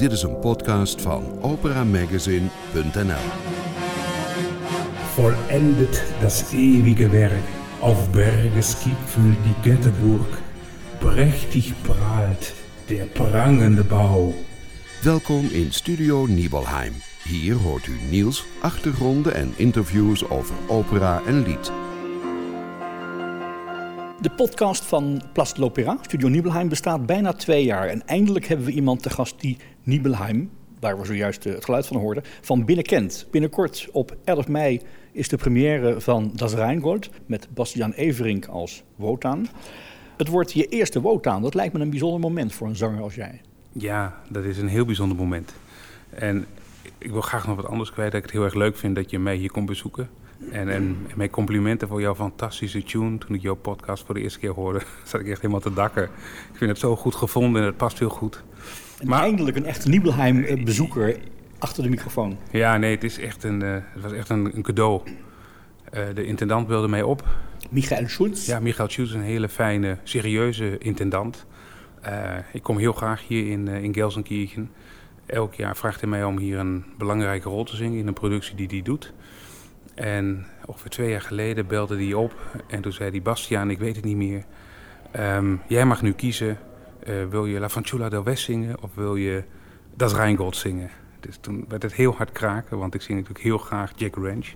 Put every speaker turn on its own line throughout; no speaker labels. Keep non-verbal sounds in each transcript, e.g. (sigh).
Dit is een podcast van operamagazine.nl.
Vollendet das ewige Werk, auf Berges Gipfel die Götterburg, prächtig prahlt der prangende Bau.
Welkom in Studio Nibelheim. Hier hoort u Niels, achtergronden en interviews over opera en lied.
De podcast van de l'Opéra, Studio Nibelheim, bestaat bijna twee jaar. En eindelijk hebben we iemand te gast die Nibelheim, waar we zojuist het geluid van hoorden, van binnen kent. Binnenkort op 11 mei is de première van Das Rheingold met Bastiaan Everink als Wotan. Het wordt je eerste Wotan. Dat lijkt me een bijzonder moment voor een zanger als jij.
Ja, dat is een heel bijzonder moment. En ik wil graag nog wat anders kwijt. Dat ik het heel erg leuk vind dat je mij hier komt bezoeken. En, en mijn complimenten voor jouw fantastische tune. Toen ik jouw podcast voor de eerste keer hoorde, (laughs) zat ik echt helemaal te dakken. Ik vind het zo goed gevonden en het past heel goed.
En maar, eindelijk een echte Nibelheim-bezoeker achter de microfoon.
Ja, nee, het, is echt een, uh, het was echt een, een cadeau. Uh, de intendant wilde mij op.
Michael Schulz?
Ja, Michael Schulz, een hele fijne, serieuze intendant. Uh, ik kom heel graag hier in, in Gelsenkirchen. Elk jaar vraagt hij mij om hier een belangrijke rol te zingen in een productie die hij doet. En ongeveer twee jaar geleden belde hij op en toen zei hij... Bastiaan, ik weet het niet meer. Um, jij mag nu kiezen. Uh, wil je La Fanciulla del West zingen of wil je Das Rheingold zingen? Dus toen werd het heel hard kraken, want ik zing natuurlijk heel graag Jack Ranch.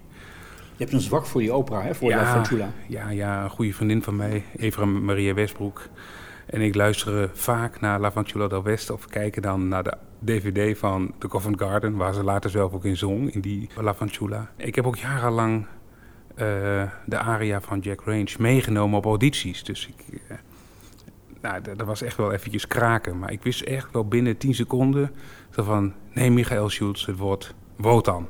Je hebt een zwak voor die opera, hè? Voor
ja,
La Fanciulla.
Ja, ja, een goede vriendin van mij, Evra Maria Westbroek. En ik luister vaak naar La Fanciulla del West of kijken dan naar de DVD van The Covent Garden, waar ze later zelf ook in zong, in die La. Ik heb ook jarenlang uh, de aria van Jack Range meegenomen op audities. Dus ik, uh, nou, dat was echt wel eventjes kraken. Maar ik wist echt wel binnen 10 seconden van... nee, Michael Schulz, het wordt Wotan.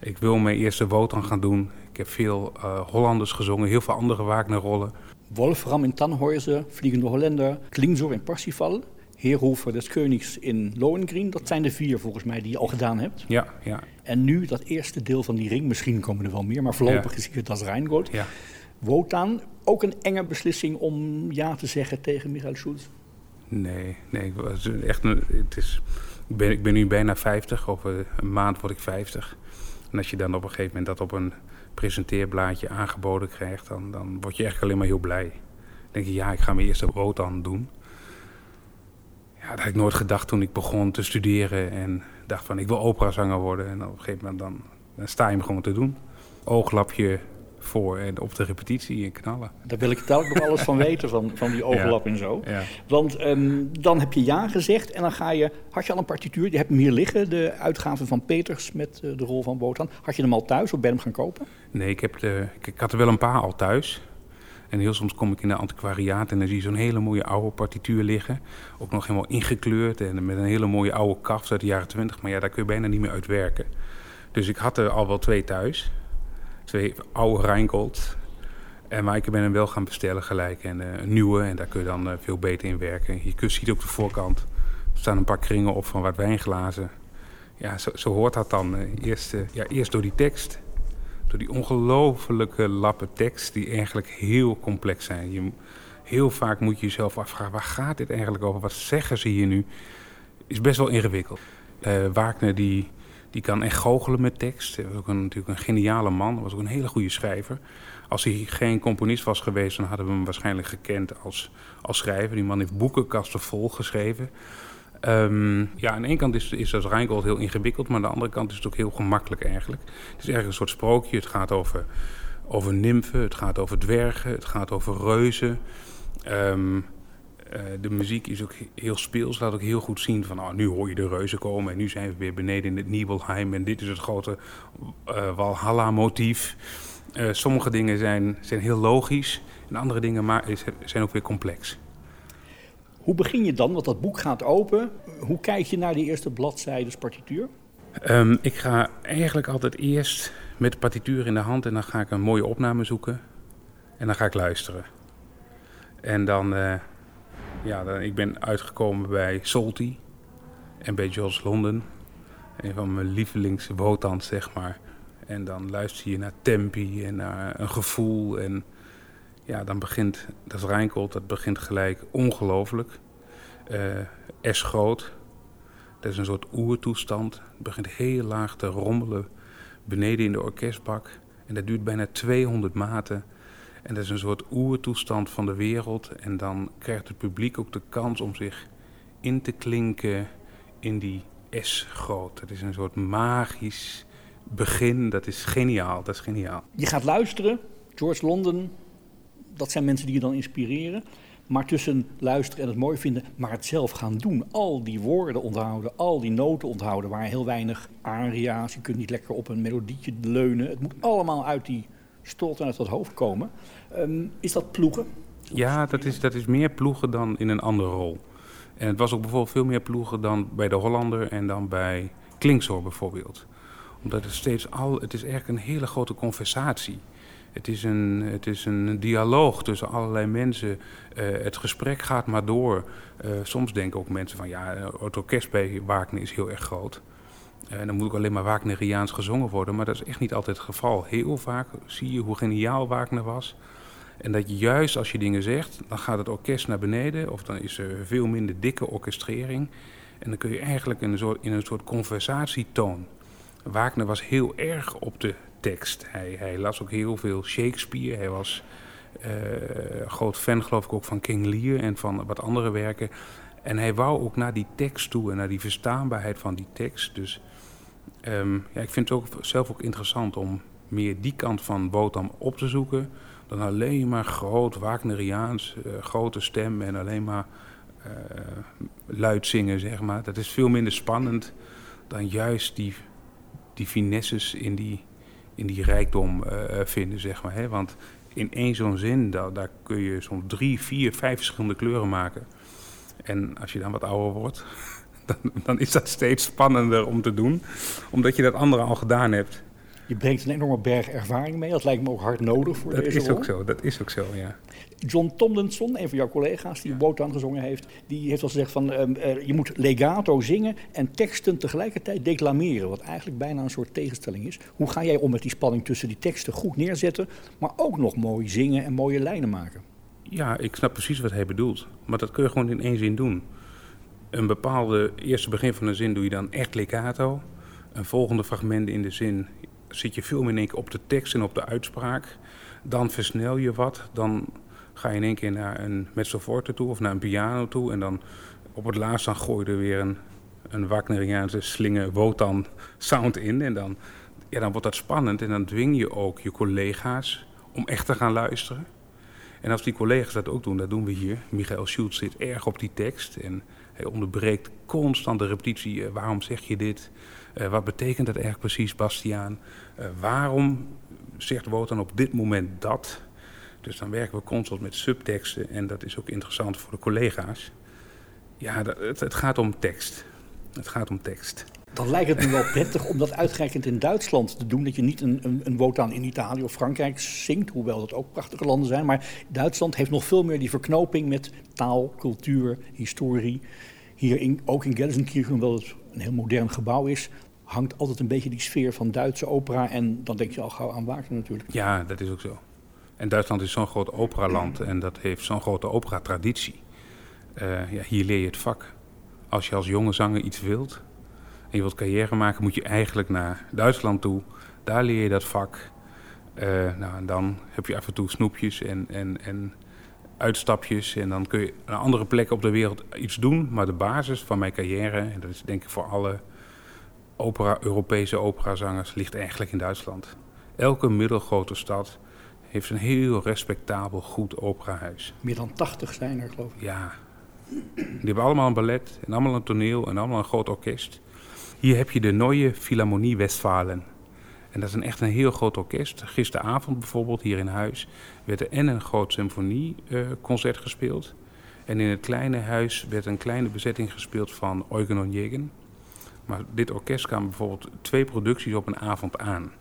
Ik wil mijn eerste Wotan gaan doen. Ik heb veel Hollanders gezongen, heel veel andere Wagner-rollen.
Wolfram in Tannhäuser, Vliegende Hollander, Klingsor in Parsifal... Heerhofer des Königs in Lohengrin. Dat zijn de vier volgens mij die je al gedaan hebt.
Ja, ja.
En nu dat eerste deel van die ring. Misschien komen er wel meer, maar voorlopig ja. is hier Das Rheingold.
Ja.
Wotan, ook een enge beslissing om ja te zeggen tegen Michael Schulz?
Nee, nee. Echt een, het is, ik, ben, ik ben nu bijna 50. Over een maand word ik 50. En als je dan op een gegeven moment dat op een presenteerblaadje aangeboden krijgt... dan, dan word je echt alleen maar heel blij. Dan denk je, ja, ik ga mijn eerste Wotan doen. Ja, dat had ik nooit gedacht toen ik begon te studeren en dacht van ik wil operazanger worden. En op een gegeven moment dan, dan sta je hem gewoon te doen. Ooglapje voor en op de repetitie en knallen.
Daar wil ik telkens nog alles van (laughs) weten, van, van die
ja,
en zo.
Ja.
Want um, dan heb je ja gezegd en dan ga je... Had je al een partituur? Je hebt hem hier liggen, de uitgave van Peters met uh, de rol van Wotan. Had je hem al thuis of ben je hem gaan kopen?
Nee, ik, heb de, ik, ik had er wel een paar al thuis. En heel soms kom ik in de antiquariaat en dan zie je zo'n hele mooie oude partituur liggen. Ook nog helemaal ingekleurd en met een hele mooie oude kaft uit de jaren twintig. Maar ja, daar kun je bijna niet meer uitwerken. Dus ik had er al wel twee thuis. Twee oude Rheingold. En, maar ik ben hem wel gaan bestellen gelijk. En uh, een nieuwe, en daar kun je dan uh, veel beter in werken. Je ziet ook de voorkant. Er staan een paar kringen op van wat wijnglazen. Ja, zo, zo hoort dat dan. Uh, eerst, ja, eerst door die tekst door die ongelofelijke lappen tekst die eigenlijk heel complex zijn. Je, heel vaak moet je jezelf afvragen, waar gaat dit eigenlijk over? Wat zeggen ze hier nu? Is best wel ingewikkeld. Wagner die, die kan echt goochelen met tekst. Hij was ook een, natuurlijk een geniale man, was ook een hele goede schrijver. Als hij geen componist was geweest, dan hadden we hem waarschijnlijk gekend als, als schrijver. Die man heeft boekenkasten vol geschreven. Um, ja, aan de ene kant is, is dat heel ingewikkeld, maar aan de andere kant is het ook heel gemakkelijk eigenlijk. Het is eigenlijk een soort sprookje. Het gaat over, over nymfen, het gaat over dwergen, het gaat over reuzen. Um, uh, de muziek is ook heel speels, laat ook heel goed zien van oh, nu hoor je de reuzen komen en nu zijn we weer beneden in het Nibelheim en dit is het grote uh, Walhalla-motief. Uh, sommige dingen zijn, zijn heel logisch en andere dingen maar, zijn ook weer complex.
Hoe begin je dan? Want dat boek gaat open. Hoe kijk je naar die eerste bladzijdes partituur?
Um, ik ga eigenlijk altijd eerst met de partituur in de hand en dan ga ik een mooie opname zoeken. En dan ga ik luisteren. En dan, ja, dan, ik ben uitgekomen bij Solti en bij Jos London. Een van mijn lievelings Wotans, zeg maar. En dan luister je naar tempi en naar een gevoel en ja, dan begint dat Rijnkold, dat begint gelijk ongelooflijk. Uh, S groot. Dat is een soort oertoestand. Het begint heel laag te rommelen beneden in de orkestbak. En dat duurt bijna 200 maten. En dat is een soort oertoestand van de wereld. En dan krijgt het publiek ook de kans om zich in te klinken in die S groot. Het is een soort magisch begin. Dat is geniaal. Dat is geniaal.
Je gaat luisteren. George London, dat zijn mensen die je dan inspireren. Maar tussen luisteren en het mooi vinden, maar het zelf gaan doen. Al die woorden onthouden, al die noten onthouden, waar heel weinig aria's. Je kunt niet lekker op een melodietje leunen. Het moet allemaal uit die stolt en uit dat hoofd komen. Ehm, is dat ploegen?
Ja, dat is, dat is meer ploegen dan in een andere rol. En het was ook bijvoorbeeld veel meer ploegen dan bij de Hollander en dan bij Klinksoor bijvoorbeeld. Omdat het steeds al, het is eigenlijk een hele grote conversatie. Het is een, het is een dialoog tussen allerlei mensen. Uh, het gesprek gaat maar door. Uh, soms denken ook mensen van ja, het orkest bij Wagner is heel erg groot. En uh, dan moet ook alleen maar Wagneriaans gezongen worden. Maar dat is echt niet altijd het geval. Heel vaak zie je hoe geniaal Wagner was. En dat juist als je dingen zegt, dan gaat het orkest naar beneden. Of dan is er veel minder dikke orkestrering. En dan kun je eigenlijk in een soort, in een soort conversatietoon. Wagner was heel erg op de tekst. Hij, hij las ook heel veel Shakespeare. Hij was uh, groot fan, geloof ik, ook van King Lear en van wat andere werken. En hij wou ook naar die tekst toe en naar die verstaanbaarheid van die tekst. Dus um, ja, ik vind het ook zelf ook interessant om meer die kant van Botam op te zoeken. Dan alleen maar groot Wagneriaans, uh, grote stem en alleen maar uh, luid zingen, zeg maar. Dat is veel minder spannend dan juist die, die finesses in die, in die rijkdom uh, vinden, zeg maar. Hè? Want in één zo'n zin, daar, daar kun je soms drie, vier, vijf verschillende kleuren maken. En als je dan wat ouder wordt, dan, dan is dat steeds spannender om te doen. Omdat je dat andere al gedaan hebt.
Je brengt een enorme berg ervaring mee. Dat lijkt me ook hard nodig voor
dat
deze
is
rol.
ook zo, dat is ook zo, ja.
John Tomlinson, een van jouw collega's die ja. Wotan gezongen heeft, die heeft al gezegd van um, uh, je moet legato zingen en teksten tegelijkertijd declameren, wat eigenlijk bijna een soort tegenstelling is. Hoe ga jij om met die spanning tussen die teksten goed neerzetten, maar ook nog mooi zingen en mooie lijnen maken?
Ja, ik snap precies wat hij bedoelt, maar dat kun je gewoon in één zin doen. Een bepaalde eerste begin van een zin doe je dan echt legato. Een volgende fragment in de zin zit je veel meer in één keer op de tekst en op de uitspraak. Dan versnel je wat, dan ga je in één keer naar een mezzo forte toe of naar een piano toe. En dan op het laatst dan gooi je er weer een, een Wagneriaanse slinger Wotan sound in. En dan, ja, dan wordt dat spannend en dan dwing je ook je collega's om echt te gaan luisteren. En als die collega's dat ook doen, dat doen we hier. Michael Schultz zit erg op die tekst en hij onderbreekt constant de repetitie. Uh, waarom zeg je dit? Uh, wat betekent dat eigenlijk precies, Bastiaan? Uh, waarom zegt Wotan op dit moment dat? Dus dan werken we constant met subteksten en dat is ook interessant voor de collega's. Ja, het, gaat om tekst. Het gaat om tekst.
Dan lijkt het me wel prettig om dat uitgerekend in Duitsland te doen. Dat je niet een, een, een in Italië of Frankrijk zingt, hoewel dat ook prachtige landen zijn. Maar Duitsland heeft nog veel meer die verknoping met taal, cultuur, historie. Hier in, ook in Gelsenkirchen, hoewel het een heel modern gebouw is, hangt altijd een beetje die sfeer van Duitse opera. En dan denk je al gauw aan Wagner natuurlijk.
Ja, dat is ook zo. En Duitsland is zo'n groot operaland en dat heeft zo'n grote operatraditie. Uh, ja, hier leer je het vak. Als je als jonge zanger iets wilt en je wilt carrière maken, moet je eigenlijk naar Duitsland toe. Daar leer je dat vak. Uh, nou, en dan heb je af en toe snoepjes en, en, en uitstapjes. En dan kun je naar andere plekken op de wereld iets doen. Maar de basis van mijn carrière, en dat is denk ik voor alle opera, Europese operazangers, ligt eigenlijk in Duitsland. Elke middelgrote stad heeft een heel respectabel, goed operahuis.
Meer dan 80 zijn er, geloof ik.
Ja. Die hebben allemaal een ballet en allemaal een toneel en allemaal een groot orkest. Hier heb je de Neue Philharmonie Westfalen. En dat is een echt een heel groot orkest. Gisteravond bijvoorbeeld hier in huis werd er en een groot symfonieconcert uh, gespeeld. En in het kleine huis werd een kleine bezetting gespeeld van Eugen Onegin. Maar dit orkest kwam bijvoorbeeld twee producties op een avond aan.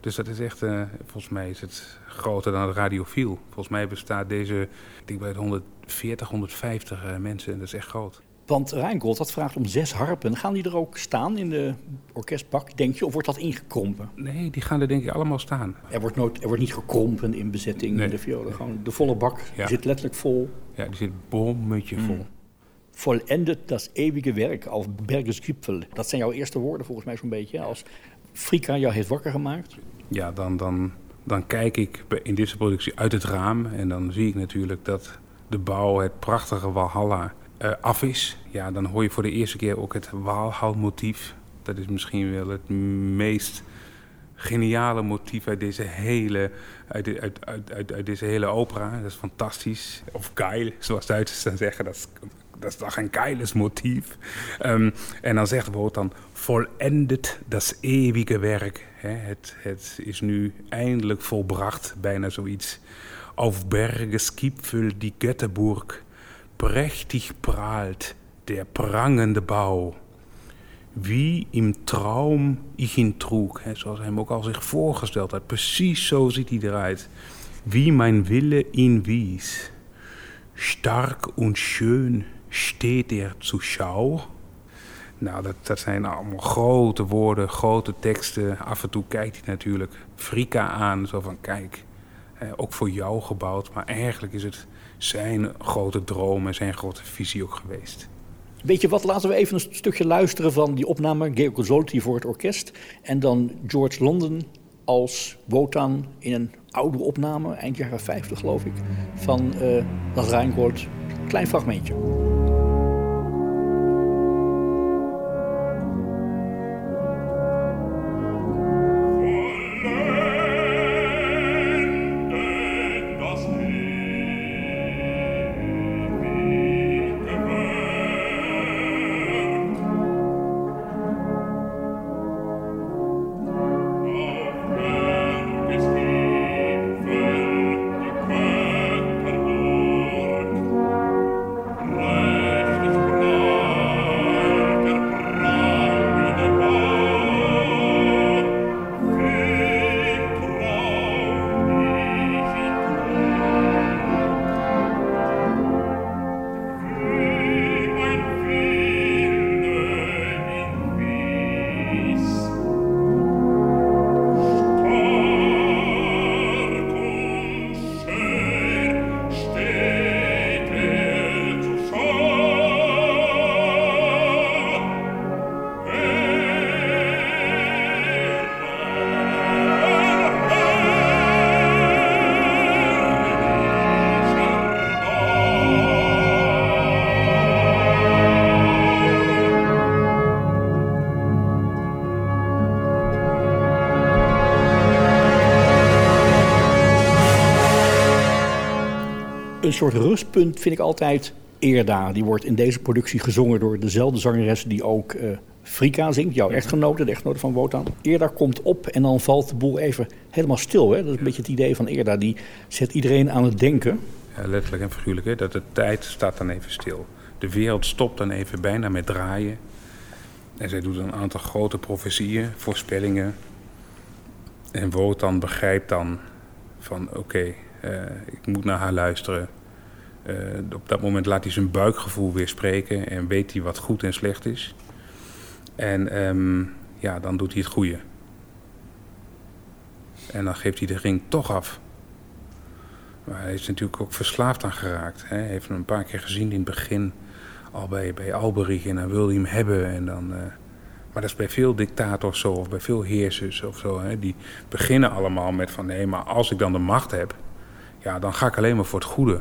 Dus dat is echt, uh, volgens mij is het groter dan het radiofiel. Volgens mij bestaat deze, ik denk bij 140, 150 uh, mensen en dat is echt groot.
Want Reingold, dat vraagt om zes harpen. Gaan die er ook staan in de orkestbak, denk je? Of wordt dat ingekrompen?
Nee, die gaan er denk ik allemaal staan.
Er wordt, nooit, er wordt niet gekrompen in bezetting nee. in de violen. Gewoon de volle bak ja. zit letterlijk vol.
Ja, die zit bommetje vol. Mm.
vollendet das eeuwige werk auf Bergesgipfel. Dat zijn jouw eerste woorden volgens mij zo'n beetje. Als Frika jou heeft wakker gemaakt.
Ja, dan, dan, dan kijk ik in deze productie uit het raam. En dan zie ik natuurlijk dat de bouw, het prachtige Walhalla, uh, af is. Ja, dan hoor je voor de eerste keer ook het Walhall-motief. Dat is misschien wel het meest geniale motief uit deze hele, uit, uit, uit, uit, deze hele opera. Dat is fantastisch. Of geil, zoals Duitsers dan zeggen. Dat is, dat is toch een geiles motief. Um, en dan zegt dan volendet dat eeuwige werk. het, het is nu eindelijk volbracht, bijna zoiets. Auf Bergesgipfel die Götterburg, prächtig prahlt der prangende Bau wie im Traum ich ihn trug. Zoals hij hem ook al zich voorgesteld had. Precies zo ziet hij eruit. Wie mijn Wille ihn wies. Stark und schön steht er zu Schau. Nou, dat, dat zijn allemaal grote woorden, grote teksten. Af en toe kijkt hij natuurlijk Frika aan. Zo van, kijk, eh, ook voor jou gebouwd. Maar eigenlijk is het zijn grote droom en zijn grote visie ook geweest.
Weet je wat, laten we even een stukje luisteren van die opname, Georg Zolti voor het orkest. En dan George London als Wotan in een oude opname, eind jaren 50 geloof ik, van uh, dat Reingold. Klein fragmentje. Een soort rustpunt vind ik altijd Eerda. Die wordt in deze productie gezongen door dezelfde zangeres die ook uh, Frika zingt, jouw echtgenote, de echtgenote van Wotan. Eerda komt op en dan valt de boel even helemaal stil. Hè? Dat is een beetje het idee van Eerda. Die zet iedereen aan het denken.
Ja, letterlijk en figuurlijk. Hè? Dat de tijd staat dan even stil. De wereld stopt dan even bijna met draaien. En zij doet een aantal grote profetieën, voorspellingen. En Wotan begrijpt dan van oké, eh, ik moet naar haar luisteren. Eh, op dat moment laat hij zijn buikgevoel weer spreken en weet hij wat goed en slecht is. En ehm, ja, dan doet hij het goede. En dan geeft hij de ring toch af. Maar hij is natuurlijk ook verslaafd aan geraakt. Hè. Hij heeft hem een paar keer gezien in het begin, al bij, bij Alberich. En dan wilde hij hem hebben. En dan, uh, maar dat is bij veel dictators zo, of bij veel heersers of zo. Hè. Die beginnen allemaal met van nee, maar als ik dan de macht heb, ja, dan ga ik alleen maar voor het goede.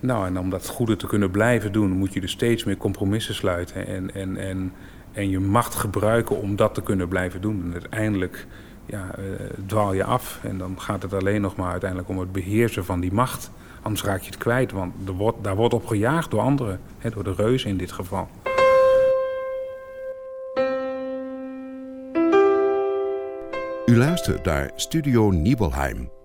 Nou, en om dat goede te kunnen blijven doen, moet je dus steeds meer compromissen sluiten en, en, en, en je macht gebruiken om dat te kunnen blijven doen. En uiteindelijk ja, uh, dwaal je af en dan gaat het alleen nog maar uiteindelijk om het beheersen van die macht. Anders raak je het kwijt, want er wordt, daar wordt op gejaagd door anderen, hè, door de reuzen in dit geval.
U luistert naar Studio Nibelheim.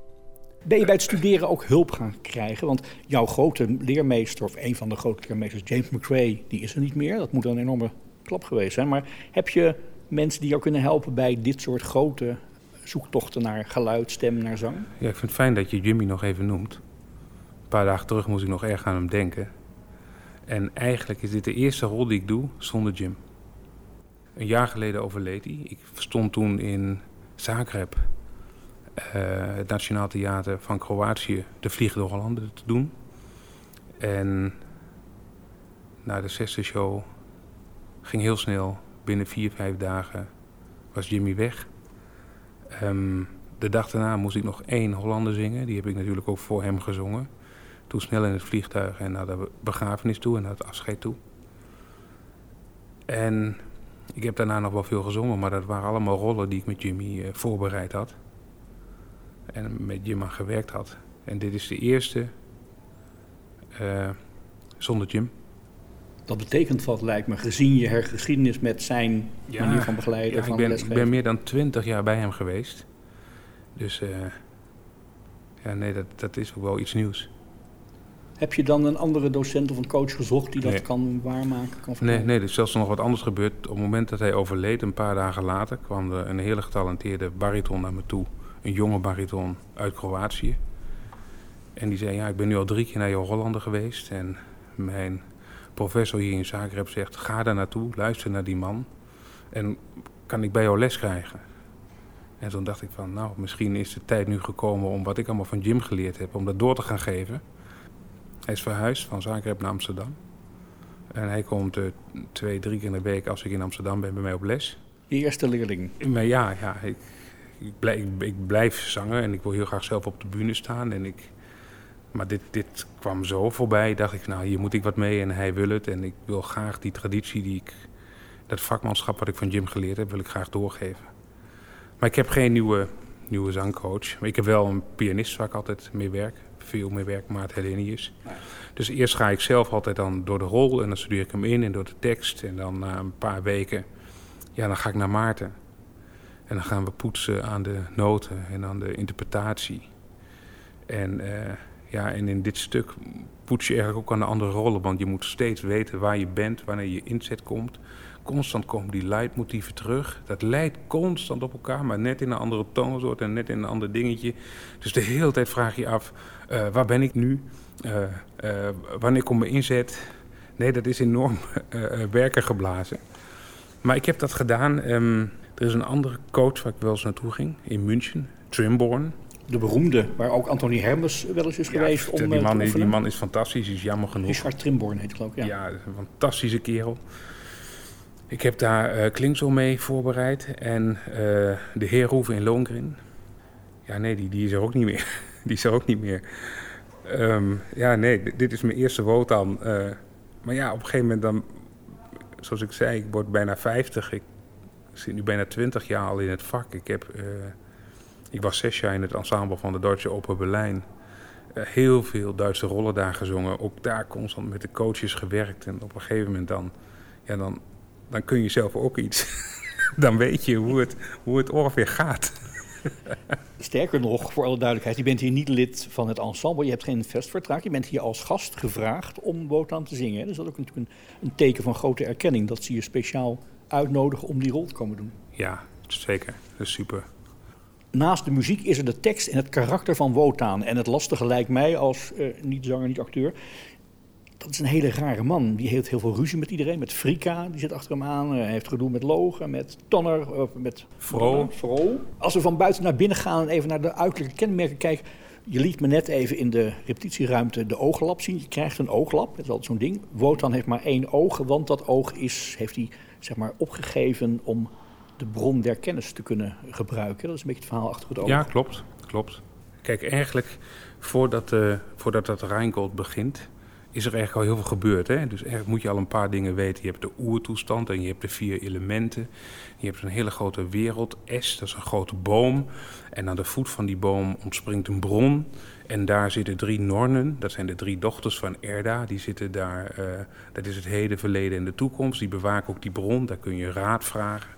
Ben je bij het studeren ook hulp gaan krijgen? Want jouw grote leermeester, of een van de grote leermeesters, James McRae, die is er niet meer. Dat moet een enorme klap geweest zijn. Maar heb je mensen die jou kunnen helpen bij dit soort grote zoektochten naar geluid, stem, naar zang?
Ja, ik vind het fijn dat je Jimmy nog even noemt. Een paar dagen terug moest ik nog erg aan hem denken. En eigenlijk is dit de eerste rol die ik doe zonder Jim. Een jaar geleden overleed hij. Ik stond toen in Zagreb het Nationaal Theater van Kroatië de Vliegende Hollander te doen. En na de zesde show ging heel snel. Binnen vier, vijf dagen was Jimmy weg. Ehm, de dag daarna moest ik nog één Hollander zingen. Die heb ik natuurlijk ook voor hem gezongen. Toen snel in het vliegtuig en naar de begrafenis toe en naar het afscheid toe. En ik heb daarna nog wel veel gezongen, maar dat waren allemaal rollen die ik met Jimmy eh, voorbereid had. En met Jim aan gewerkt had. En dit is de eerste uh, zonder Jim.
Dat betekent wat, lijkt me, gezien je geschiedenis met zijn manier van begeleiden.
Ja,
van
ik, ben, ik ben meer dan twintig jaar bij hem geweest. Dus uh, ja, nee, dat, dat is ook wel iets nieuws.
Heb je dan een andere docent of een coach gezocht die dat kan waarmaken? Kan
nee, nee, er is zelfs nog wat anders gebeurd. Op het moment dat hij overleed, een paar dagen later, kwam er een hele getalenteerde bariton naar me toe. Een jonge bariton uit Kroatië. En die zei, ja, ik ben nu al drie keer naar jouw Hollander geweest. En mijn professor hier in Zagreb zegt, ga daar naartoe, luister naar die man. En kan ik bij jou les krijgen? En toen dacht ik van, nou, misschien is de tijd nu gekomen om wat ik allemaal van Jim geleerd heb, om dat door te gaan geven. Hij is verhuisd van Zagreb naar Amsterdam. En hij komt uh, twee, drie keer in de week als ik in Amsterdam ben bij mij op les.
Je eerste leerling?
Maar ja, ja ik, ik, blijf, ik, blijf zangen en ik wil heel graag zelf op de bühne staan. En ik, maar dit, dit kwam zo voorbij, dacht ik, nou hier moet ik wat mee en hij wil het. En ik wil graag die traditie, die ik, dat vakmanschap wat ik van Jim geleerd heb, wil ik graag doorgeven. Maar ik heb geen nieuwe, nieuwe zangcoach. Maar ik heb wel een pianist waar ik altijd mee werk veel meer werk Maart Helenius. Dus eerst ga ik zelf altijd dan door de rol en dan studeer ik hem in en door de tekst. En dan na een paar weken, ja, dan ga ik naar Maarten. En dan gaan we poetsen aan de noten en aan de interpretatie. En, uh, ja, en in dit stuk poets je eigenlijk ook aan de andere rollen. Want je moet steeds weten waar je bent, wanneer je inzet komt. Constant komen die leidmotieven terug. Dat leidt constant op elkaar, maar net in een andere toonsoort en net in een ander dingetje. Dus de hele tijd vraag je af, uh, waar ben ik nu? Uh, wanneer komt mijn inzet? Nee, dat is enorm (laughs) werken geblazen. Maar ik heb dat gedaan. Um, er is een andere coach waar ik wel eens naartoe ging, in München, Trimborn.
De beroemde, waar ook Anthony Hermes wel eens is ja, geweest om
die man, die man is fantastisch, is jammer genoeg.
Richard Trimborn heet geloof ik, ja.
Ja, een fantastische kerel. Ik heb daar uh, Klingsel mee voorbereid en uh, de Heerhoeven in Lohengrin. Ja, nee, die, die is er ook niet meer. (laughs) die is er ook niet meer. Um, ja, nee, dit is mijn eerste Wotan. Uh, maar ja, op een gegeven moment dan... Zoals ik zei, ik word bijna 50. Ik zit nu bijna 20 jaar al in het vak. Ik, heb, ik was zes jaar in het ensemble van de Duitse Oper Berlijn. heel veel Duitse rollen daar gezongen. Ook daar constant met de coaches gewerkt. En op een gegeven moment dan... Ja, dan dan kun je zelf ook iets. (laughs) dan weet je hoe het, hoe het ongeveer gaat. (laughs)
Sterker nog, voor alle duidelijkheid, je bent hier niet lid van het ensemble. Je hebt geen vestvertrag. Je bent hier als gast gevraagd om Wotan te zingen. Dus dat is ook natuurlijk een, een, teken van grote erkenning. Dat ze je speciaal uitnodigen om die rol te komen doen.
Ja, zeker. Dat is super.
Naast de muziek is er de tekst en het karakter van Wotan. En het lastige lijkt mij als uh, niet-zanger, niet-acteur dat is een hele rare man. Die heeft heel veel ruzie met iedereen. Met Frika, die zit achter hem aan. Hij heeft gedoe met Logen, met Tonner, met.
Vro.
Als we van buiten naar binnen gaan en even naar de uiterlijke kenmerken kijken. Je liet me net even in de repetitieruimte de ooglap zien. Je krijgt een ooglap, dat is altijd zo'n ding. Wotan heeft maar één oog, want dat oog is, heeft hij zeg maar, opgegeven om de bron der kennis te kunnen gebruiken. Dat is een beetje het verhaal achter het oog.
Ja, klopt. klopt. Kijk, eigenlijk voordat, uh, voordat dat Rheingold begint is er eigenlijk al heel veel gebeurd. Hè? Dus eigenlijk moet je al een paar dingen weten. Je hebt de oertoestand en je hebt de vier elementen. Je hebt een hele grote wereld, S, dat is een grote boom. En aan de voet van die boom ontspringt een bron. En daar zitten drie Nornen, dat zijn de drie dochters van Erda. Die zitten daar, uh, dat is het heden, verleden en de toekomst. Die bewaken ook die bron, daar kun je raad vragen.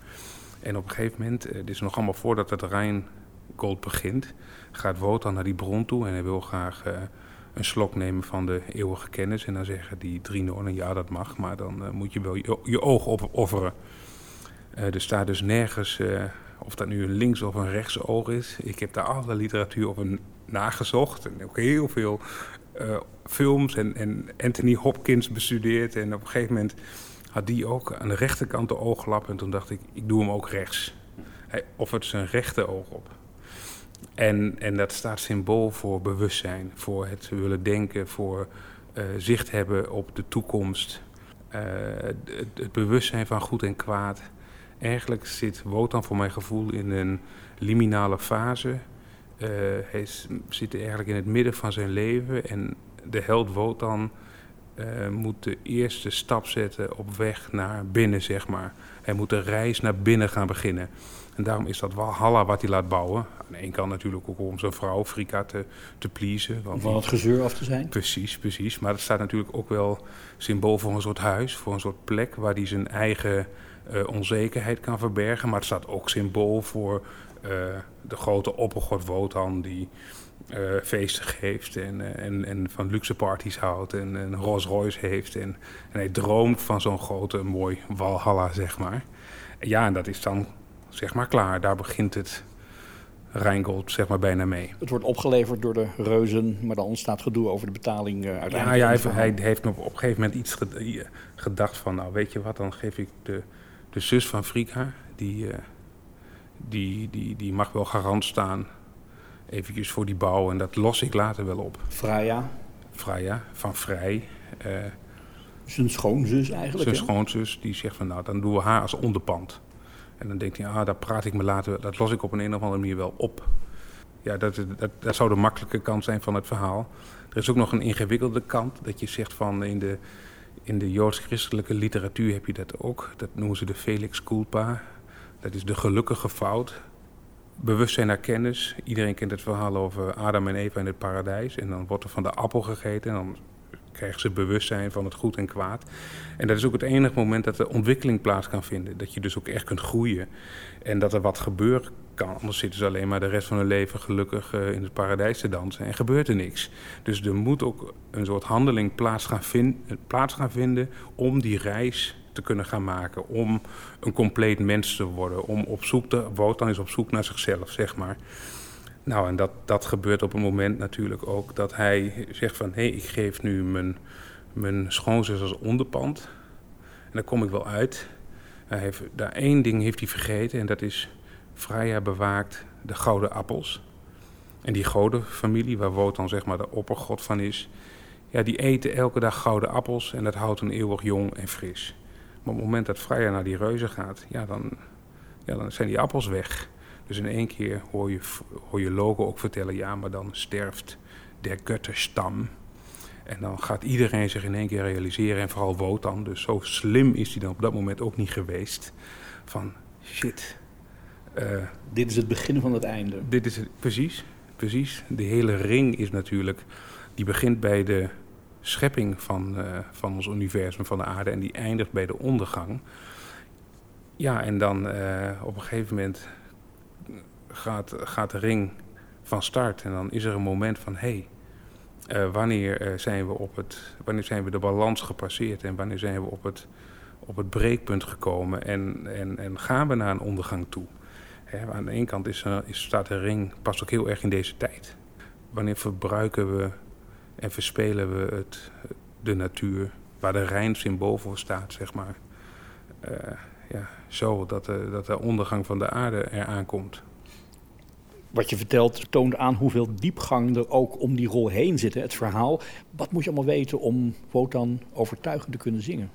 En op een gegeven moment, uh, dit is nog allemaal voordat het Rijngold begint... gaat Wotan naar die bron toe en hij wil graag... Uh, een slok nemen van de eeuwige kennis. En dan zeggen die drie nonnen, ja dat mag, maar dan moet je wel je, oog opofferen. Er staat dus nergens of dat nu een links of een rechts oog is. Ik heb daar alle literatuur over nagezocht. En ook heel veel films en, en Anthony Hopkins bestudeerd. En op een gegeven moment had die ook aan de rechterkant de ooglap. En toen dacht ik, ik doe hem ook rechts. Hij offert zijn rechte oog op. En, en dat staat symbool voor bewustzijn, voor het willen denken, voor uh, zicht hebben op de toekomst. het, het, bewustzijn van goed en kwaad. Eigenlijk zit Wotan voor mijn gevoel in een liminale fase. Hij zit eigenlijk in het midden van zijn leven en de held Wotan uh, moet de eerste stap zetten op weg naar binnen, zeg maar. Hij moet de reis naar binnen gaan beginnen. En daarom is dat Walhalla wat hij laat bouwen. Aan de ene kant natuurlijk ook om zijn vrouw Frika te, te pleasen.
Om van het gezeur af te zijn.
Precies, precies. Maar het staat natuurlijk ook wel symbool voor een soort huis, voor een soort plek waar hij zijn eigen uh, onzekerheid kan verbergen. Maar het staat ook symbool voor de grote oppergod Wotan die uh, feesten geeft en, en, en van luxe parties houdt en een Rolls Royce heeft. En, en hij droomt van zo'n grote, mooi Walhalla, zeg maar. Ja, en dat is dan zeg maar klaar. Daar begint het Rijngold zeg maar bijna mee.
Het wordt opgeleverd door de reuzen, maar dan ontstaat gedoe over de betaling uh, uiteindelijk.
Ja, ja hij, hij, heeft op, op een gegeven moment iets gedacht van, nou weet je wat, dan geef ik de, de zus van Frika, die, die, die, die mag wel garant staan eventjes voor die bouw en dat los ik later wel op.
Freya?
Freya, van Vrij. Uh,
zijn schoonzus eigenlijk?
Zijn schoonzus, die zegt van nou, dan doen we haar als onderpand. En dan denkt hij, ah, daar praat ik me later, dat los ik op een, een of andere manier wel op. Ja, dat, dat, dat zou de makkelijke kant zijn van het verhaal. Er is ook nog een ingewikkelde kant, dat je zegt van in de, in de joods-christelijke literatuur heb je dat ook. Dat noemen ze de Felix culpa. Dat is de gelukkige fout. Bewustzijn naar kennis. Iedereen kent het verhaal over Adam en Eva in het paradijs. En dan wordt er van de appel gegeten. En dan krijgen ze bewustzijn van het goed en kwaad. En dat is ook het enige moment dat de ontwikkeling plaats kan vinden. Dat je dus ook echt kunt groeien. En dat er wat gebeuren kan. Anders zitten ze alleen maar de rest van hun leven gelukkig uh, in het paradijs te dansen. En gebeurt er niks. Dus er moet ook een soort handeling plaats gaan, plaats gaan vinden om die reis te kunnen gaan maken. Om een compleet mens te worden. Om op zoek te... Wotan is op zoek naar zichzelf, zeg maar. Nou, en dat, dat gebeurt op een moment natuurlijk ook dat hij zegt van... hé, hey, ik geef nu mijn, mijn schoonzus als onderpand. En daar kom ik wel uit. Hij heeft, daar één ding heeft hij vergeten en dat is... Freya bewaakt de gouden appels. En die gouden familie, waar Wotan zeg maar de oppergod van is... ja, die eten elke dag gouden appels en dat houdt hen eeuwig jong en fris. Maar op het moment dat Freya naar die reuzen gaat, ja, dan, ja, dan zijn die appels weg... Dus in één keer hoor je, hoor je Logo ook vertellen, ja, maar dan sterft der Götterstam. En dan gaat iedereen zich in één keer realiseren, en vooral Wotan, dus zo slim is hij dan op dat moment ook niet geweest. Van shit.
Uh, dit is het begin van het einde.
Dit is het, precies, precies. De hele ring is natuurlijk, die begint bij de schepping van, uh, van ons universum, van de aarde, en die eindigt bij de ondergang. Ja, en dan uh, op een gegeven moment gaat, gaat de ring van start. En dan is er een moment van, hé, hey, uh, wanneer, zijn we op het, wanneer zijn we de balans gepasseerd en wanneer zijn we op het, op het breekpunt gekomen en, en, en gaan we naar een ondergang toe? Aan de ene kant is, is, staat de ring, past ook heel erg in deze tijd. Wanneer verbruiken we en verspelen we het, de natuur, waar de Rijn symbool voor staat, zeg maar. ja, zo dat de, dat de ondergang van de aarde eraan komt
wat je vertelt toont aan hoeveel diepgang er ook om die rol heen zit. Het verhaal. Wat moet je allemaal weten om Wotan overtuigend te kunnen zingen?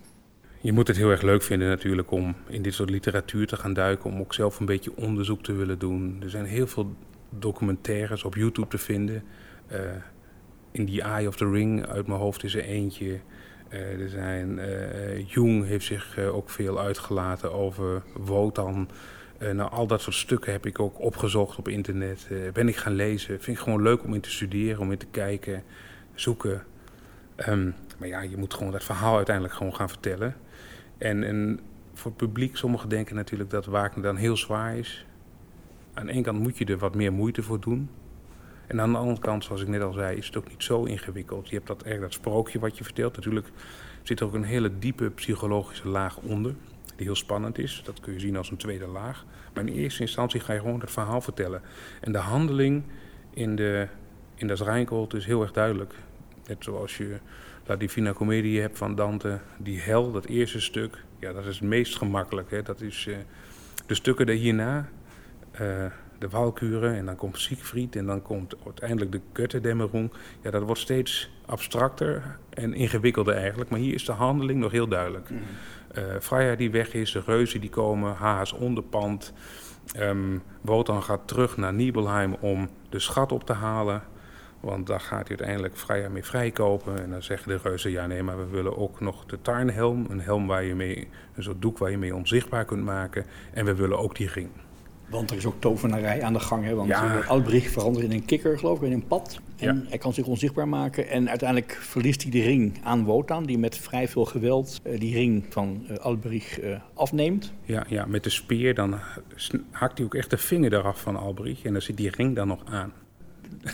Je moet het heel erg leuk vinden natuurlijk om in dit soort literatuur te gaan duiken. Om ook zelf een beetje onderzoek te willen doen. Er zijn heel veel documentaires op YouTube te vinden. Uh, in The Eye of the Ring uit mijn hoofd is er eentje. Uh, er zijn, uh, Jung heeft zich ook veel uitgelaten over Wotan. Nou, al dat soort stukken heb ik ook opgezocht op internet. Ben ik gaan lezen. Vind ik gewoon leuk om in te studeren, om in te kijken, zoeken. Um, maar ja, je moet gewoon dat verhaal uiteindelijk gewoon gaan vertellen. En, en voor het publiek, sommigen denken natuurlijk dat Wagner dan heel zwaar is. Aan de ene kant moet je er wat meer moeite voor doen. En aan de andere kant, zoals ik net al zei, is het ook niet zo ingewikkeld. Je hebt dat, dat sprookje wat je vertelt. Natuurlijk zit er ook een hele diepe psychologische laag onder die heel spannend is. Dat kun je zien als een tweede laag. Maar in eerste instantie ga je gewoon het verhaal vertellen. En de handeling in, de, in dat Rijnkold is heel erg duidelijk. Net zoals je La Divina Comedie hebt van Dante. Die hel, dat eerste stuk, ja, dat is het meest gemakkelijk. Hè. Dat is, uh, de stukken hierna, uh, de Walkuren en dan komt Siegfried en dan komt uiteindelijk de Götterdämmerung. Ja, dat wordt steeds abstracter en ingewikkelder eigenlijk, maar hier is de handeling nog heel duidelijk. Mm Freya die weg is, de reuzen die komen, Haas onderpand. Um, Wotan gaat terug naar Nibelheim om de schat op te halen. Want daar gaat hij uiteindelijk Freya mee vrijkopen. En dan zeggen de reuzen, ja nee, maar we willen ook nog de Tarnhelm. Een helm waar je mee, een soort doek waar je mee onzichtbaar kunt maken. En we willen ook die ring.
Want er is ook tovenarij aan de gang. Hè? Want ja. Albrich verandert in een kikker, geloof ik, in een pad. En hij kan zich onzichtbaar maken. En uiteindelijk verliest hij de ring aan Wotan, die met vrij veel geweld uh, die ring van uh, Albrich uh, afneemt.
Ja, ja, met de speer dan hakt hij ook echt de vinger eraf van Albrich. En dan zit die ring dan nog aan.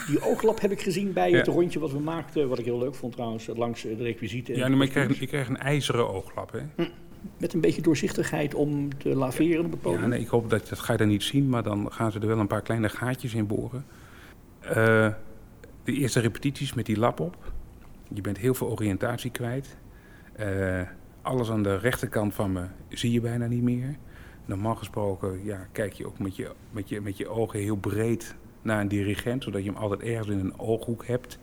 Die ooglap heb ik gezien bij het rondje wat we maakten. Wat ik heel leuk vond trouwens, langs de requisieten.
Ja, maar je krijgt, je krijgt een ijzeren ooglap, hè? Hm
met een beetje doorzichtigheid om te laveren op
Ja, nee, ik hoop dat, dat ga je dan niet zien, maar dan gaan ze er wel een paar kleine gaatjes in boren. Uh, de eerste repetities met die lap op. Je bent heel veel oriëntatie kwijt. Uh, alles aan de rechterkant van me zie je bijna niet meer. Normaal gesproken ja, kijk je ook met je, met, je, met je ogen heel breed naar een dirigent, zodat je hem altijd ergens in een ooghoek hebt.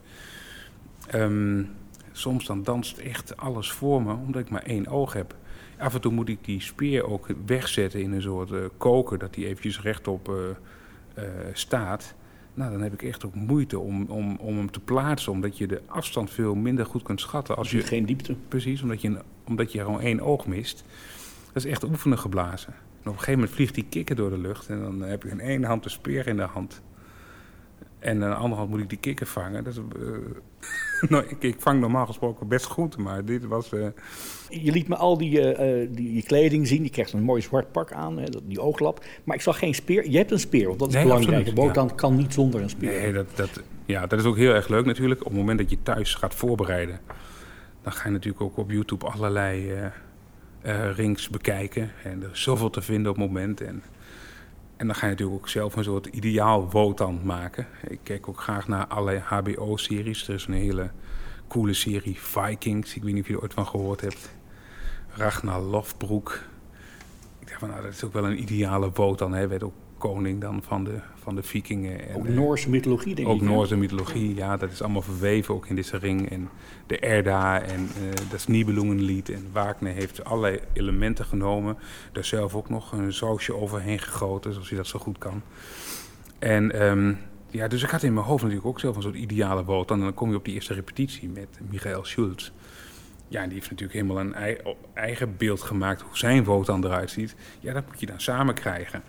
Um, soms dan danst echt alles voor me, omdat ik maar één oog heb. Af en toe moet ik die speer ook wegzetten in een soort uh, koker, dat die eventjes rechtop uh, uh, staat. Nou, dan heb ik echt ook moeite om, om, om hem te plaatsen, omdat je de afstand veel minder goed kunt schatten.
Als je, geen diepte.
Precies, omdat je, omdat je gewoon één oog mist. Dat is echt oefenen geblazen. En op een gegeven moment vliegt die kikker door de lucht en dan heb ik in één hand de speer in de hand. En aan de andere hand moet ik die kikker vangen. Uh, (laughs) nou, ik, ik, vang normaal gesproken best goed, maar dit was... Uh...
Je liet me al die, uh, die, die, kleding zien. Je krijgt een mooi zwart pak aan, hè, die ooglap. Maar ik zag geen speer. Je hebt een speer, want dat is nee, belangrijk. De boot ja. kan niet zonder een speer.
Nee, dat, dat, ja, dat is ook heel erg leuk natuurlijk. Op het moment dat je thuis gaat voorbereiden... dan ga je natuurlijk ook op YouTube allerlei rings bekijken. En er is zoveel te vinden op het moment... En, en dan ga je natuurlijk ook zelf een soort ideaal Wotan maken. Ik kijk ook graag naar allerlei HBO-series. Er is een hele coole serie, Vikings. Ik weet niet of je er ooit van gehoord hebt. Ragnar Lofbroek. Ik dacht van, nou, dat is ook wel een ideale Wotan. Hij werd ook koning dan van de, van de vikingen.
En, ook Noorse mythologie, denk
ook
ik.
Ook Noorse mythologie, ja. Dat is allemaal verweven ook in deze ring. En de Erda en uh, dat Nibelungenlied. En Wagner heeft allerlei elementen genomen. Daar zelf ook nog een sausje overheen gegoten, zoals hij dat zo goed kan. En um, ja, dus ik had in mijn hoofd natuurlijk ook zelf een soort ideale boot. En dan kom je op die eerste repetitie met Michael Schulz. Ja, die heeft natuurlijk helemaal een eigen beeld gemaakt hoe zijn dan eruit ziet. Ja, dat moet je dan samen krijgen.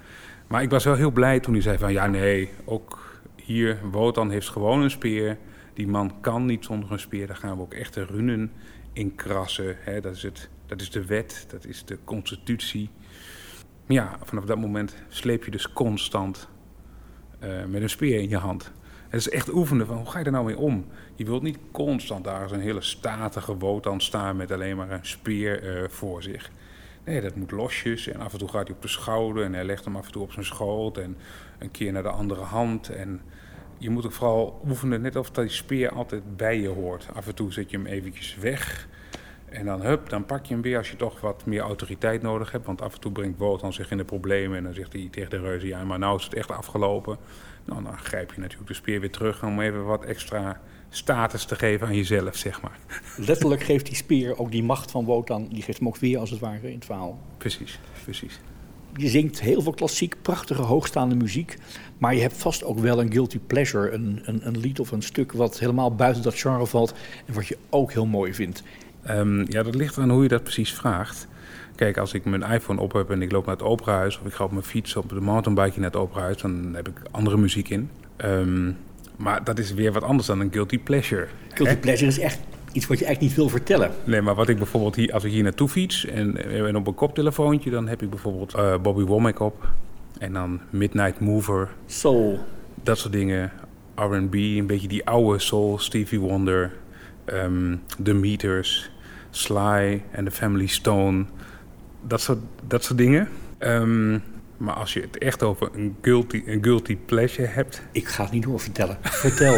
Maar ik was wel heel blij toen hij zei van ja, nee, ook hier, Wotan heeft gewoon een speer. Die man kan niet zonder een speer. Daar gaan we ook echte runen in krassen. Hè. Dat, is het, dat is de wet, dat is de constitutie. Maar ja, vanaf dat moment sleep je dus constant uh, met een speer in je hand. Het is echt oefenen van hoe ga je er nou mee om? Je wilt niet constant daar als een hele statige Wotan staan met alleen maar een speer uh, voor zich. Nee, dat moet losjes. En af en toe gaat hij op de schouder en hij legt hem af en toe op zijn schoot. En een keer naar de andere hand. En je moet ook vooral oefenen, net of dat die speer altijd bij je hoort. Af en toe zet je hem eventjes weg. En dan, hup, dan pak je hem weer als je toch wat meer autoriteit nodig hebt. Want af en toe brengt Wotan zich in de problemen. En dan zegt hij tegen de reuzen, ja, maar nou is het echt afgelopen. Nou, dan grijp je natuurlijk de speer weer terug om even wat extra status te geven aan jezelf, zeg maar.
Letterlijk geeft die speer ook die macht van Wotan, die geeft hem ook weer als het ware in het verhaal.
Precies, precies.
Je zingt heel veel klassiek, prachtige, hoogstaande muziek. Maar je hebt vast ook wel een guilty pleasure. Een, een, een lied of een stuk wat helemaal buiten dat genre valt. En wat je ook heel mooi vindt.
Um, ja, dat ligt aan hoe je dat precies vraagt. Kijk, als ik mijn iPhone op heb en ik loop naar het operahuis... of ik ga op mijn fiets op de mountainbike naar het operahuis... dan heb ik andere muziek in. Um, maar dat is weer wat anders dan een guilty pleasure.
Guilty pleasure is echt iets wat je eigenlijk niet wil vertellen.
Nee, maar wat ik bijvoorbeeld hier, als ik hier naartoe fiets en, en op een koptelefoontje, dan heb ik bijvoorbeeld uh, Bobby Womack op. En dan Midnight Mover.
Soul.
Dat soort dingen. R&B, een beetje die oude soul, Stevie Wonder, um, The Meters, Sly en The Family Stone. Dat soort, dat soort dingen. Um, maar als je het echt over een guilty, een guilty pleasure hebt...
Ik ga het niet doorvertellen. Vertel.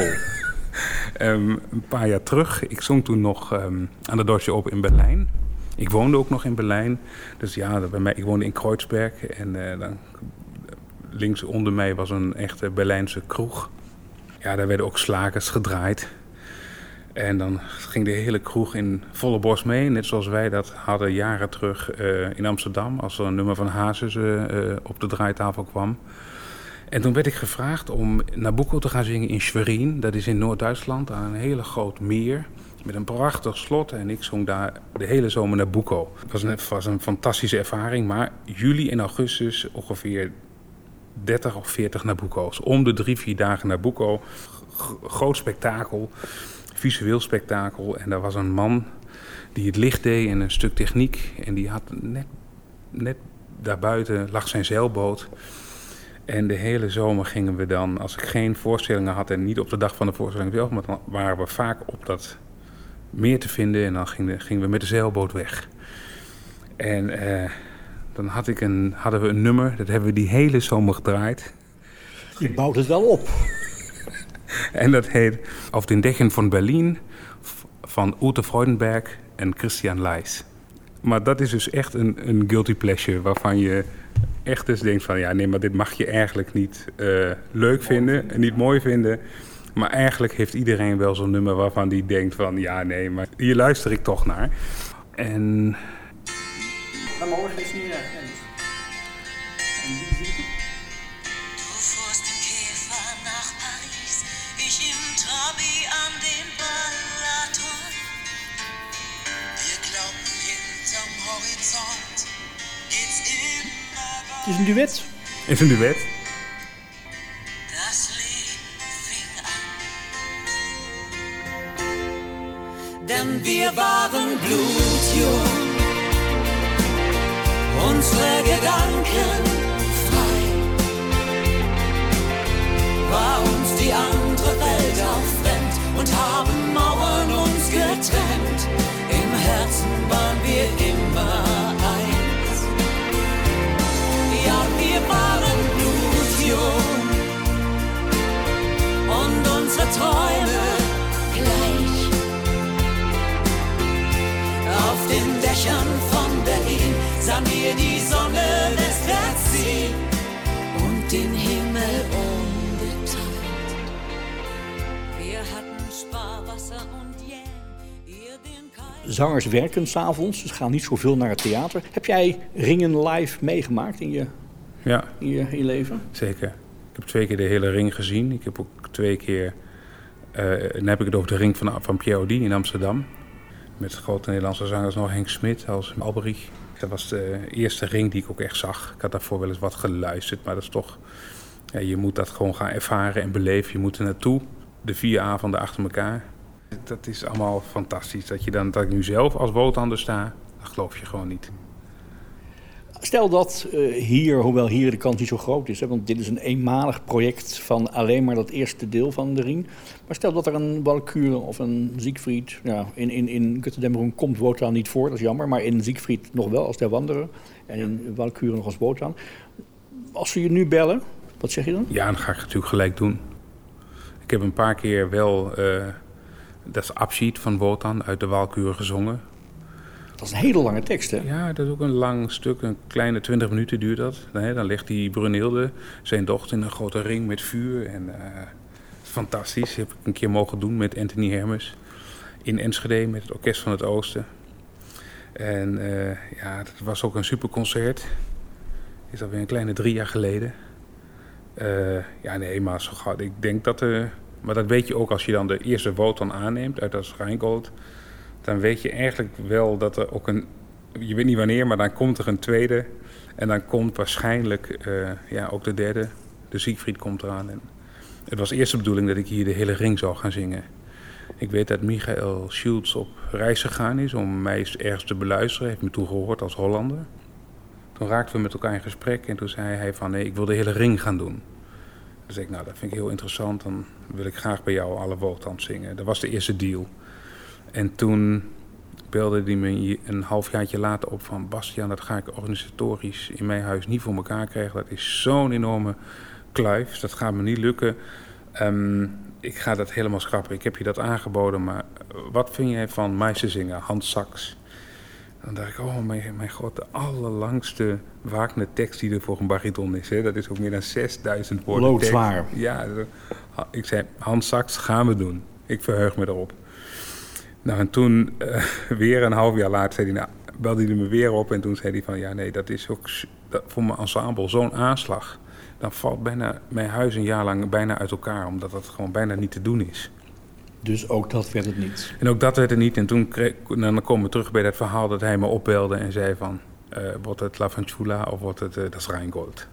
um, (laughs) een paar jaar terug, ik zong toen nog um, aan de Deutsche op in Berlijn. Ik woonde ook nog in Berlijn. Dus ja, bij mij, ik woonde in Kreuzberg. En uh, dan links onder mij was een echte Berlijnse kroeg. Ja, daar werden ook slagers gedraaid. En dan ging de hele kroeg in volle borst mee, net zoals wij dat hadden jaren terug uh, in Amsterdam, als er een nummer van Hazes uh, op de draaitafel kwam. En toen werd ik gevraagd om Nabucco te gaan zingen in Schwerin, dat is in Noord-Duitsland, aan een hele groot meer. Met een prachtig slot en ik zong daar de hele zomer Nabucco. Het was een, was een fantastische ervaring, maar juli en augustus ongeveer 30 of 40 Nabucco's. Om de drie, vier dagen Nabucco. Groot spektakel visueel spektakel. En daar was een man die het licht deed en een stuk techniek. En die had net, net daarbuiten lag zijn zeilboot. En de hele zomer gingen we dan, als ik geen voorstellingen had en niet op de dag van de voorstelling wel, maar dan waren we vaak op dat meer te vinden en dan gingen, gingen we met de zeilboot weg. En eh, dan had ik een, hadden we een nummer, dat hebben we die hele zomer gedraaid.
Je bouwt het wel op. (laughs)
en dat heet Auf den Dächern van Berlin van Ute Freudenberg en Christian Leijs. Maar dat is dus echt een, een guilty pleasure waarvan je echt eens denkt van... ja, nee, maar dit mag je eigenlijk niet uh, leuk vinden en niet mooi vinden. Maar eigenlijk heeft iedereen wel zo'n nummer waarvan die denkt van... ja, nee, maar hier luister ik toch naar. En...
Maar morgen is niet Het is een duet.
Het is een duet.
Denn wir waren blutjung, unsere Gedanken frei. War uns die andere Welt auch fremd und haben Träume gleich. Auf den Dächern von Berlin sahen wir die Sonne westwärts ziehen und den Himmel ungeteilt. Wir hatten Sparwasser und.
Zangers werken s'avonds, dus gaan niet zoveel naar het theater. Heb jij Ringen live meegemaakt in je,
ja.
in je, in je leven?
Zeker. Ik heb twee keer de hele ring gezien. Ik heb ook twee keer dan heb ik het over de ring van, van Audi in Amsterdam. Met grote Nederlandse zangers nog Henk Smit als Alberich. Dat was de eerste ring die ik ook echt zag. Ik had daarvoor wel eens wat geluisterd, maar dat is toch... Je moet dat gewoon gaan ervaren en beleven. Je moet er naartoe. De vier avonden achter elkaar. Dat is allemaal fantastisch. Dat, je dan, dat ik nu zelf als Wotander sta, dat geloof je gewoon niet.
Stel dat uh, hier, hoewel hier de kans niet zo groot is, hè, want dit is een eenmalig project van alleen maar dat eerste deel van de ring. Maar stel dat er een Walkure of een Siegfried, ja, in, in, in Götterdämmerung komt Wotan niet voor, dat is jammer, maar in Siegfried nog wel als der Wanderer en in Walkure nog als Wotan. Als ze je nu bellen, wat zeg je dan?
Ja, dan ga ik het natuurlijk gelijk doen. Ik heb een paar keer wel uh, dat abschied van Wotan uit de Walkure gezongen.
Dat is een hele lange tekst, hè?
Ja, dat is ook een lang stuk. Een kleine twintig minuten duurt dat. Dan legt die Brunilde, zijn dochter, in een grote ring met vuur. En uh, fantastisch. Dat heb ik een keer mogen doen met Anthony Hermes. In Enschede met het Orkest van het Oosten. En uh, ja, dat was ook een superconcert. Is alweer een kleine drie jaar geleden. Uh, ja, nee, maar zo gauw. Ik denk dat... Uh, maar dat weet je ook als je dan de eerste Wotan aanneemt uit dat Rijngold dan weet je eigenlijk wel dat er ook een. Je weet niet wanneer, maar dan komt er een tweede. En dan komt waarschijnlijk uh, ja, ook de derde. De Siegfried komt eraan. En het was eerst de bedoeling dat ik hier de hele ring zou gaan zingen. Ik weet dat Michael Schultz op reis gegaan is om mij ergens te beluisteren. Heeft me toegehoord als Hollander. Toen raakten we met elkaar in gesprek en toen zei hij van nee, ik wil de hele ring gaan doen. Dus ik, nou dat vind ik heel interessant, dan wil ik graag bij jou alle woordtand zingen. Dat was de eerste deal. En toen belde hij me een halfjaartje later op van... Bastiaan, dat ga ik organisatorisch in mijn huis niet voor elkaar krijgen. Dat is zo'n enorme kluif. Dat gaat me niet lukken. Um, ik ga dat helemaal schrappen. Ik heb je dat aangeboden, maar wat vind jij van zingen, Hans Saks? Dan dacht ik, oh mijn, mijn god, de allerlangste Wagner tekst die er voor een bariton is. Hè? Dat is ook meer dan 6000 woorden.
Loodzwaar.
Ja, ha- ik zei, Hans Saks, gaan we doen. Ik verheug me erop. Nou, en toen, eh, (laughs) weer een half jaar later, zei hij, nou, belde hij me weer op. En toen zei hij van, ja nee, dat is ook dat, voor mijn ensemble zo'n aanslag. Dan valt bijna mijn huis een jaar lang bijna uit elkaar. Omdat dat gewoon bijna niet te doen is.
Dus ook dat werd het niet.
En ook dat werd er niet. En toen kreeg, dan komen we terug bij dat verhaal dat hij me opbelde en zei van... eh, wordt het La Fanciulla of wordt het uh, das Rheingold?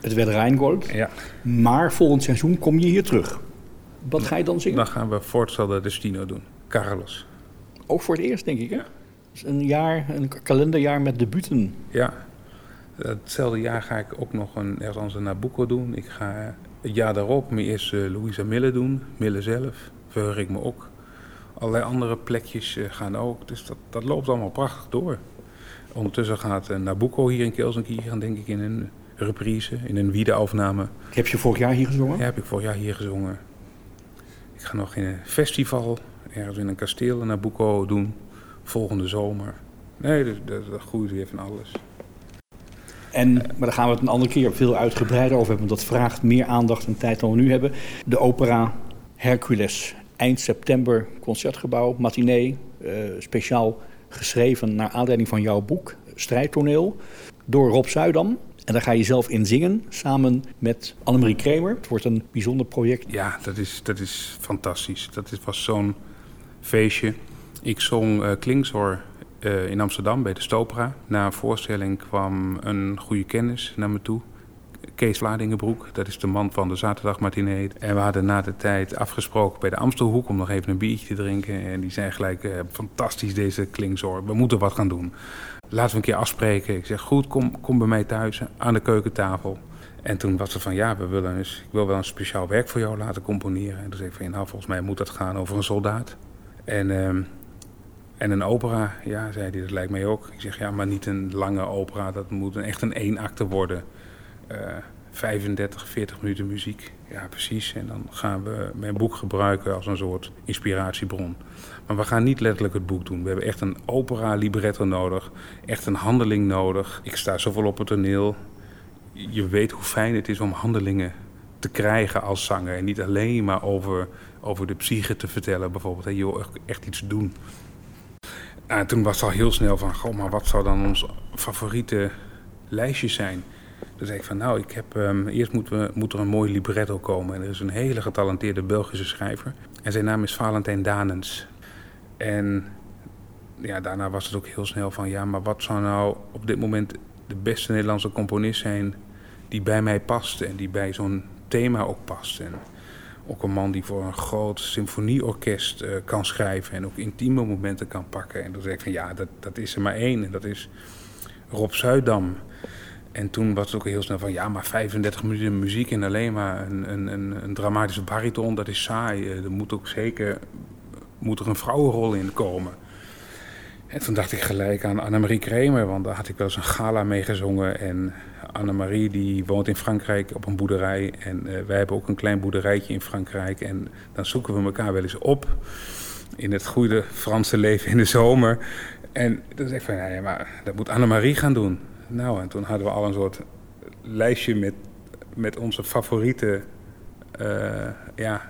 Het werd Rijngold.
Ja,
Maar volgend seizoen kom je hier terug. Wat ga je dan zingen?
dan gaan we Forza del Destino doen. Carlos.
Ook voor het eerst, denk ik, hè? Dus een jaar, een kalenderjaar met debuten.
Ja, hetzelfde jaar ga ik ook nog een, ergens een Nabucco doen. Ik ga het jaar daarop mijn eerste Louisa Mille doen. Mille zelf, verheug ik me ook. Allerlei andere plekjes eh, gaan ook. Dus dat, dat loopt allemaal prachtig door. Ondertussen gaat eh, Nabucco hier in Kelsenkieren, denk ik, in een reprise, in een wiedeopname.
Heb je vorig jaar hier gezongen?
Ja, heb ik vorig jaar hier gezongen. Ik ga nog in een festival, ergens in een kasteel in Nabucco doen, volgende zomer. Nee, dus, dat, dat groeit weer van alles.
En, maar daar gaan we het een andere keer veel uitgebreider over hebben. Want dat vraagt meer aandacht en tijd dan we nu hebben. De opera Hercules. Eind september, concertgebouw, matinee. eh, speciaal geschreven naar aanleiding van jouw boek, Strijdtoneel. Door Rob Zuidam. En daar ga je zelf in zingen, samen met Annemarie Kremer. Het wordt een bijzonder project.
Ja, dat is, dat is fantastisch. Dat is, was zo'n feestje. Ik zong eh, in Amsterdam bij de Stopera. Na een voorstelling kwam een goede kennis naar me toe. Kees Vladingenbroek, dat is de man van de zaterdagmatinee. En we hadden na de tijd afgesproken bij de Amstelhoek om nog even een biertje te drinken. En die zei gelijk, eh, fantastisch deze Klingshoor, we moeten wat gaan doen. Laten we een keer afspreken. Ik zeg, goed, kom, kom bij mij thuis aan de keukentafel. En toen was het van, ja, we willen ik wil wel een speciaal werk voor jou laten componeren. En toen zei ik van, nou, volgens mij moet dat gaan over een soldaat. En, ehm, en een opera, ja, zei hij, dat lijkt mij ook. Ik zeg, ja, maar niet een lange opera, dat moet een, echt een eenakte worden. Eh 35, 40 minuten muziek. Ja, precies. En dan gaan we mijn boek gebruiken als een soort inspiratiebron. Maar we gaan niet letterlijk het boek doen. We hebben echt een opera libretto nodig. Echt een handeling nodig. Ik sta zoveel op het toneel. Je weet hoe fijn het is om handelingen te krijgen als zanger. En niet alleen maar over, over de psyche te vertellen bijvoorbeeld. Je wil echt, iets doen. En toen was het al heel snel van... Goh, maar wat zou dan ons favoriete lijstje zijn? Toen zei ik van, nou, ik heb, ehm, eerst moet, we, er een mooi libretto komen. En er is een hele getalenteerde Belgische schrijver. En zijn naam is Valentijn Danens. En ja, daarna was het ook heel snel van, ja, maar wat zou nou op dit moment de beste Nederlandse componist zijn die bij mij past en die bij zo'n thema ook past. En ook een man die voor een groot symfonieorkest eh, kan schrijven en ook intieme momenten kan pakken. En toen zei ik van, ja, dat, dat is er maar één en dat is Rob Zuidam. En toen was het ook heel snel van, ja, maar 35 minuten muziek en alleen maar een, een, een, een dramatische bariton, dat is saai. Eh, Er moet ook zeker moet er een vrouwenrol in komen. En toen dacht ik gelijk aan Annemarie Kremer, want daar had ik wel eens een gala mee gezongen. En Annemarie die woont in Frankrijk op een boerderij. En eh, wij hebben ook een klein boerderijtje in Frankrijk. En dan zoeken we elkaar wel eens op in het goede Franse leven in de zomer. En toen zei ik van, ja, ja, maar dat moet Annemarie gaan doen. Nou, en toen hadden we al een soort lijstje met, met onze favoriete eh, ja,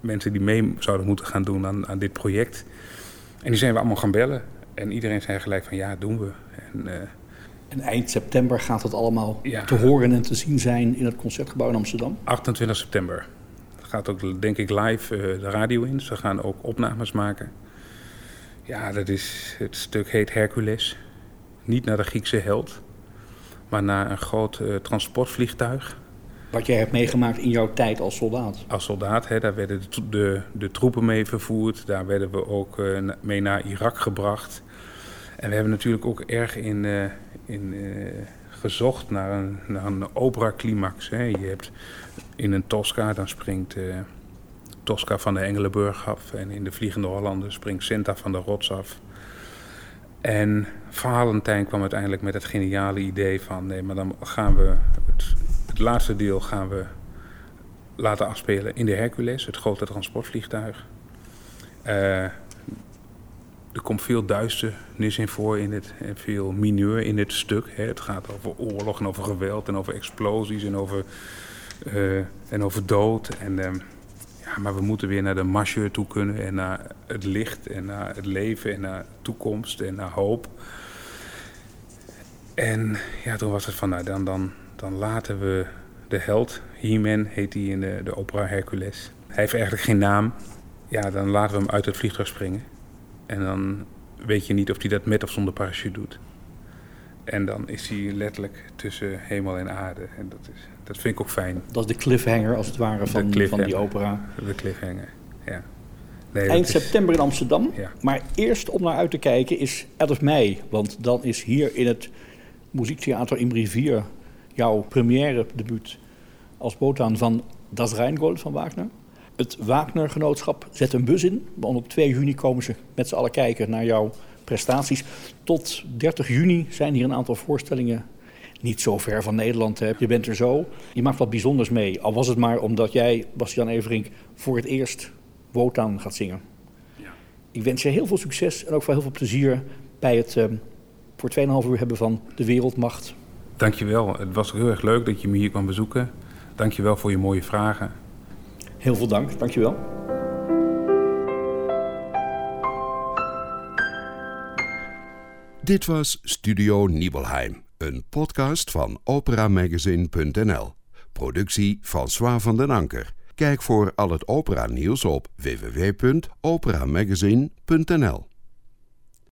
mensen die mee zouden moeten gaan doen aan, aan dit project. En die zijn we allemaal gaan bellen. En iedereen zei gelijk van ja, doen we. En, uh,
en eind september gaat het allemaal
Ja.
te horen en te zien zijn in het Concertgebouw in Amsterdam.
28 september. Dat gaat ook denk ik live uh, de radio in. Ze gaan ook opnames maken. Ja, dat is, het stuk heet Hercules. Niet naar de Griekse held, maar naar een groot uh, transportvliegtuig.
Wat jij hebt meegemaakt in jouw tijd als soldaat.
Als soldaat, hè, daar werden de, de, de, troepen mee vervoerd. Daar werden we ook uh, mee naar Irak gebracht. En we hebben natuurlijk ook erg in, uh, in, uh, gezocht naar een, naar een opera-climax. Je hebt in een Tosca, dan springt Tosca van de Engelenburg af. En in de Vliegende Hollander springt Senta van de Rots af. En Valentijn kwam uiteindelijk met het geniale idee van... nee, maar dan gaan we... Het, het laatste deel gaan we laten afspelen in de Hercules, het grote transportvliegtuig. Uh, er komt veel duisternis in voor in het, en veel mineur in dit stuk. Hè. Het gaat over oorlog en over geweld en over explosies en over, uh, en over dood. En, uh, ja, maar we moeten weer naar de marcheur toe kunnen en naar het licht en naar het leven en naar toekomst en naar hoop. En ja, toen was het van, nou, dan, dan, dan laten we de held, He-Man heet hij in de, de opera Hercules. Hij heeft eigenlijk geen naam. Ja, dan laten we hem uit het vliegtuig springen. En dan weet je niet of hij dat met of zonder parachute doet. En dan is hij letterlijk tussen hemel en aarde. En dat, is, dat vind ik ook fijn.
Dat is de cliffhanger als het ware van, van die opera.
De cliffhanger, ja.
Nee, Eind september in Amsterdam. Ja. Maar eerst om naar uit te kijken is 11 mei. Want dan is hier in het Muziektheater in Rivier jouw première debuut als botaan van Das Rheingold van Wagner. Het Wagner-genootschap zet een bus in. Want op 2 juni komen ze met z'n allen kijken naar jouw prestaties. Tot 30 juni zijn hier een aantal voorstellingen. Niet zo ver van Nederland. Hè. Je bent er zo. Je maakt wat bijzonders mee. Al was het maar omdat jij, Bastian Everink, voor het eerst Wotan gaat zingen. Ja. Ik wens je heel veel succes en ook veel heel veel plezier bij het uh, voor 2,5 uur hebben van de Wereldmacht.
Dankjewel. Het was heel erg leuk dat je me hier kwam bezoeken. Dankjewel voor je mooie vragen.
Heel veel dank, dankjewel.
Dit was Studio Nibelheim, een podcast van operamagazine.nl. Productie François van den Anker. Kijk voor al het opera nieuws op www.operamagazine.nl.